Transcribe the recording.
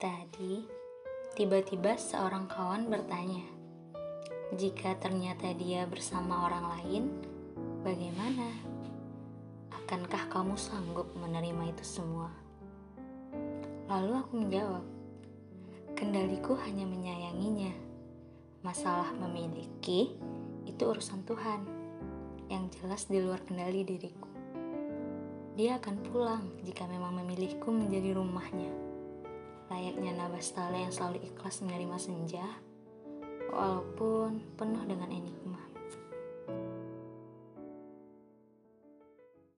Tadi, tiba-tiba seorang kawan bertanya, "Jika ternyata dia bersama orang lain, bagaimana? Akankah kamu sanggup menerima itu semua?" Lalu aku menjawab, "Kendaliku hanya menyayanginya. Masalah memiliki itu urusan Tuhan, yang jelas di luar kendali diriku. Dia akan pulang jika memang memilihku menjadi rumahnya." Layaknya Nabastala yang selalu ikhlas menerima senja, walaupun penuh dengan enigma.